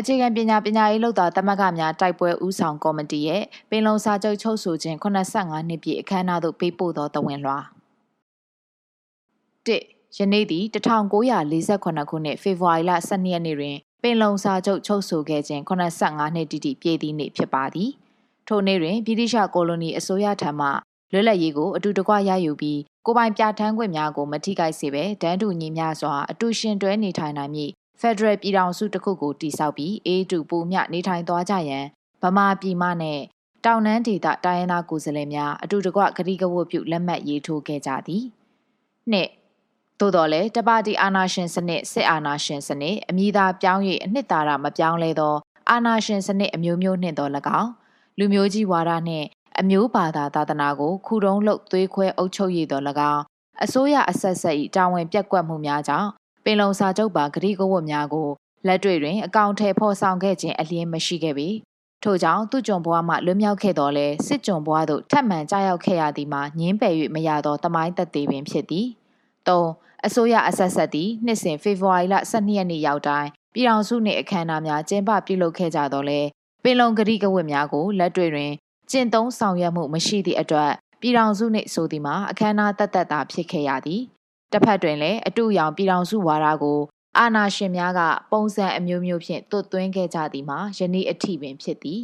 အခြေခံပညာပညာရေးလုပ်သားတမကများတိုက်ပွဲဦးဆောင်ကော်မတီရဲ့ပင်လုံစာချုပ်ချုပ်ဆိုခြင်း85နှစ်ပြည့်အခမ်းအနားသို့ပေးပို့သောတဝင်လွှာ၁ယနေ့သည်1948ခုနှစ်ဖေဖော်ဝါရီလ12ရက်နေ့တွင်ပင်လုံစာချုပ်ချုပ်ဆိုခဲ့ခြင်း85နှစ်တိတိပြည့်သည့်နေ့ဖြစ်ပါသည်ထိုနေ့တွင်ဗြိတိရှကိုလိုနီအစိုးရထံမှလွတ်လပ်ရေးကိုအတူတကွရယူပြီးကိုပိုင်ပြဋ္ဌာန်းခွင့်များကိုမထိခိုက်စေဘဲတန်းတူညီမျှစွာအတူရှင်တွဲနေထိုင်နိုင်မည် ဖက်ဒရယ်ပြည်ထောင်စုတစ်ခုကိုတည်ဆောက်ပြီးအေးတူပူမြနေထိုင်သွားကြရန်ဗမာပြည်မနဲ့တောင်နန်းဒေသတိုင်းရင်းသားကိုယ်စားလှယ်များအတူတကွဂတိကဝတ်ပြုလက်မှတ်ရေးထိုးခဲ့ကြသည်နှစ်သို့တော်လည်းတပါတီအာနာရှင်စနစ်စစ်အာနာရှင်စနစ်အမိသားပြောင်း၍အနှစ်သာရမပြောင်းလဲသောအာနာရှင်စနစ်အမျိုးမျိုးနှင့်တော်၎င်းလူမျိုးကြီးဝါဒနှင့်အမျိုးဘာသာသာသနာကိုခုတုံးလုပ်သွေးခွဲအုပ်ချုပ်ရတော်၎င်းအစိုးရအဆက်ဆက်၏တာဝန်ပြက်ကွက်မှုများကြောင့်ပ င်လုံစာချုပ်ပါဂတိကဝတ်များကိုလက်တွေ့တွင်အကောင့်ထဲဖော်ဆောင်ခဲ့ခြင်းအလျင်းမရှိခဲ့ပေထို့ကြောင့်သူ့ကျွန်ဘွားမှလွတ်မြောက်ခဲ့တော်လဲစစ်ကျွန်ဘွားသို့ထပ်မံကြားရောက်ခဲ့ရသည်မှာငင်းပယ်၍မရသောတမိုင်းသက်သေပင်ဖြစ်သည်၃အစိုးရအဆက်ဆက်သည်နှစ်စဉ်ဖေဖော်ဝါရီလ12ရက်နေ့ရောက်တိုင်းပြည်ထောင်စုနှင့်အခမ်းအနားများကျင်းပပြုလုပ်ခဲ့ကြတော်လဲပင်လုံဂတိကဝတ်များကိုလက်တွေ့တွင်ကျင့်သုံးဆောင်ရွက်မှုမရှိသည့်အတွက်ပြည်ထောင်စုနှင့်ဆိုသည်မှာအခမ်းအနားတက်တက်တာဖြစ်ခဲ့ရသည် တစ်ဖက်တွင်လည်းအတူရောင်ပြည်ထောင်စုဝါဒကိုအာဏာရှင်များကပုံစံအမျိုးမျိုးဖြင့်တွတ်သွင်းခဲ့ကြသည်မှာယနေ့အထိပင်ဖြစ်သည်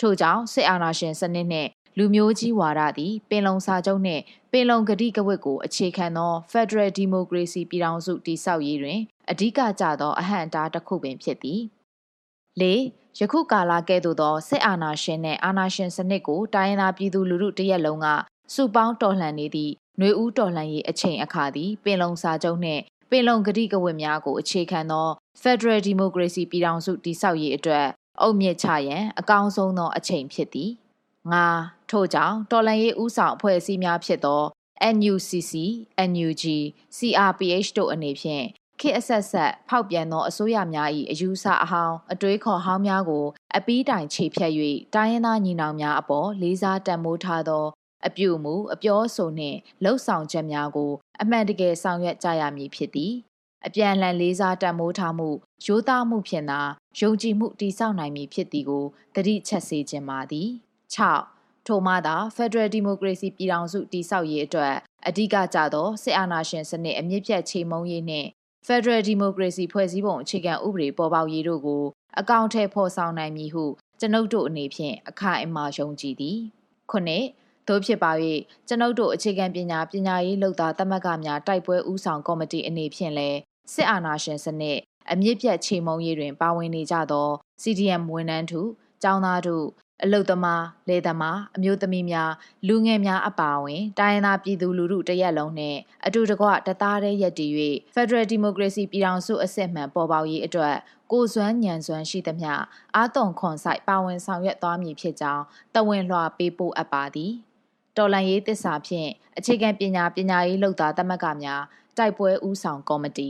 ထို့ကြောင့်စစ်အာဏာရှင်စနစ်နှင့်လူမျိုးကြီးဝါဒသည်ပင်လုံစာချုပ်နှင့်ပင်လုံကတိကဝတ်ကိုအခြေခံသော Federal Democracy ပြည်ထောင်စုတည်ဆောက်ရေးတွင်အဓိကကျသောအဟန့်အတားတစ်ခုပင်ဖြစ်သည်၄ယခုကာလကဲ့သို့သောစစ်အာဏာရှင်နှင့်အာဏာရှင်စနစ်ကိုတိုင်းရင်းသားပြည်သူလူထုတရက်လုံးက စုပေါင်းတော်လှန်နေသည့်ຫນွေဦးတော်လှန်ရေးအချိန်အခါသည်ပင်လုံစာချုပ်နှင့်ပင်လုံကတိကဝတ်များကိုအခြေခံသော Federal Democracy ပြည်ထောင်စုတည်ဆောက်ရေးအတွက်အုတ်မြစ်ချရန်အကောင်းဆုံးသောအချိန်ဖြစ်သည်ငါထို့ကြောင့်တော်လှန်ရေးဦးဆောင်အဖွဲ့အစည်းများဖြစ်သော NUCC, NUG, CRPH တို့အနေဖြင့်ခေတ်အဆက်ဆက်ဖောက်ပြန်သောအစိုးရများ၏အယူဆအဟောင်းအတွေးခေါ်ဟောင်းများကိုအပီးတိုင်ခြေဖြတ်၍တိုင်းရင်းသားညီနောင်များအပေါ်လေးစားတန်မိုးထားသော အပြုမူအပြောဆိုနှင့်လှုပ်ဆောင်ချက်များကို အမှန်တကယ်ဆောင်ရွက်ကြရမည်ဖြစ်သည်အပြန်အလှန်လေးစားတန်မိုးထားမှုရိုးသားမှုဖြင့်သာယုံကြည်မှုတည်ဆောက်နိုင်မည်ဖြစ်သည်ကိုတတိချက်စေခြင်းပါသည်6ထို့မှသာ Federal Democracy ပြည်ထောင်စုတည်ဆောက်ရေးအတွက်အဓိကကျသောစစ်အာဏာရှင်စနစ်အမြင့်ပြတ်ချိန်မုံရေးနှင့် Federal Democracy ဖွဲ့စည်းပုံအခြေခံဥပဒေပေါ်ပေါက်ရေးတို့ကိုအကောင့်ထဲဖော်ဆောင်နိုင်မည်ဟုကျွန်ုပ်တို့အနေဖြင့်အခိုင်အမာယုံကြည်သည်ခုနှစ် တို့ဖြစ်ပါ၍ကျွန်ုပ်တို့အခြေခံပညာပညာရေးလုပ်သားတမကများတိုက်ပွဲဦးဆောင်ကော်မတီအနေဖြင့်လည်းစစ်အာဏာရှင်စနစ်အမြင့်ပြတ်ချိန်မုံရေးတွင် ပါဝင်နေကြသော CDM ဝန်ထမ်းထုကျောင်းသားတို့အလုသမားလေသမားအမျိုးသမီးများလူငယ်များအပါအဝင်တိုင်းရင်းသားပြည်သူလူထုတရက်လုံးနဲ့အတူတကွတသားတည်းရက်တည်၍ Federal Democracy ပြည်ထောင်စုအစစ်မှန်ပေါ်ပေါက်ရေးအတွက်ကိုစွမ်းညံစွမ်းရှိသမျှအာသွန်ခွန်ဆိုင်ပါဝင်ဆောင်ရွက်သွားမည်ဖြစ်ကြောင်းတဝင်လွှာပေးပို့အပ်ပါသည် တော်လန်ရေးသစ္စာဖြင့်အခြေခံပညာပညာရေးလှုပ်သားတမကများတိုက်ပွဲဦးဆောင်ကော်မတီ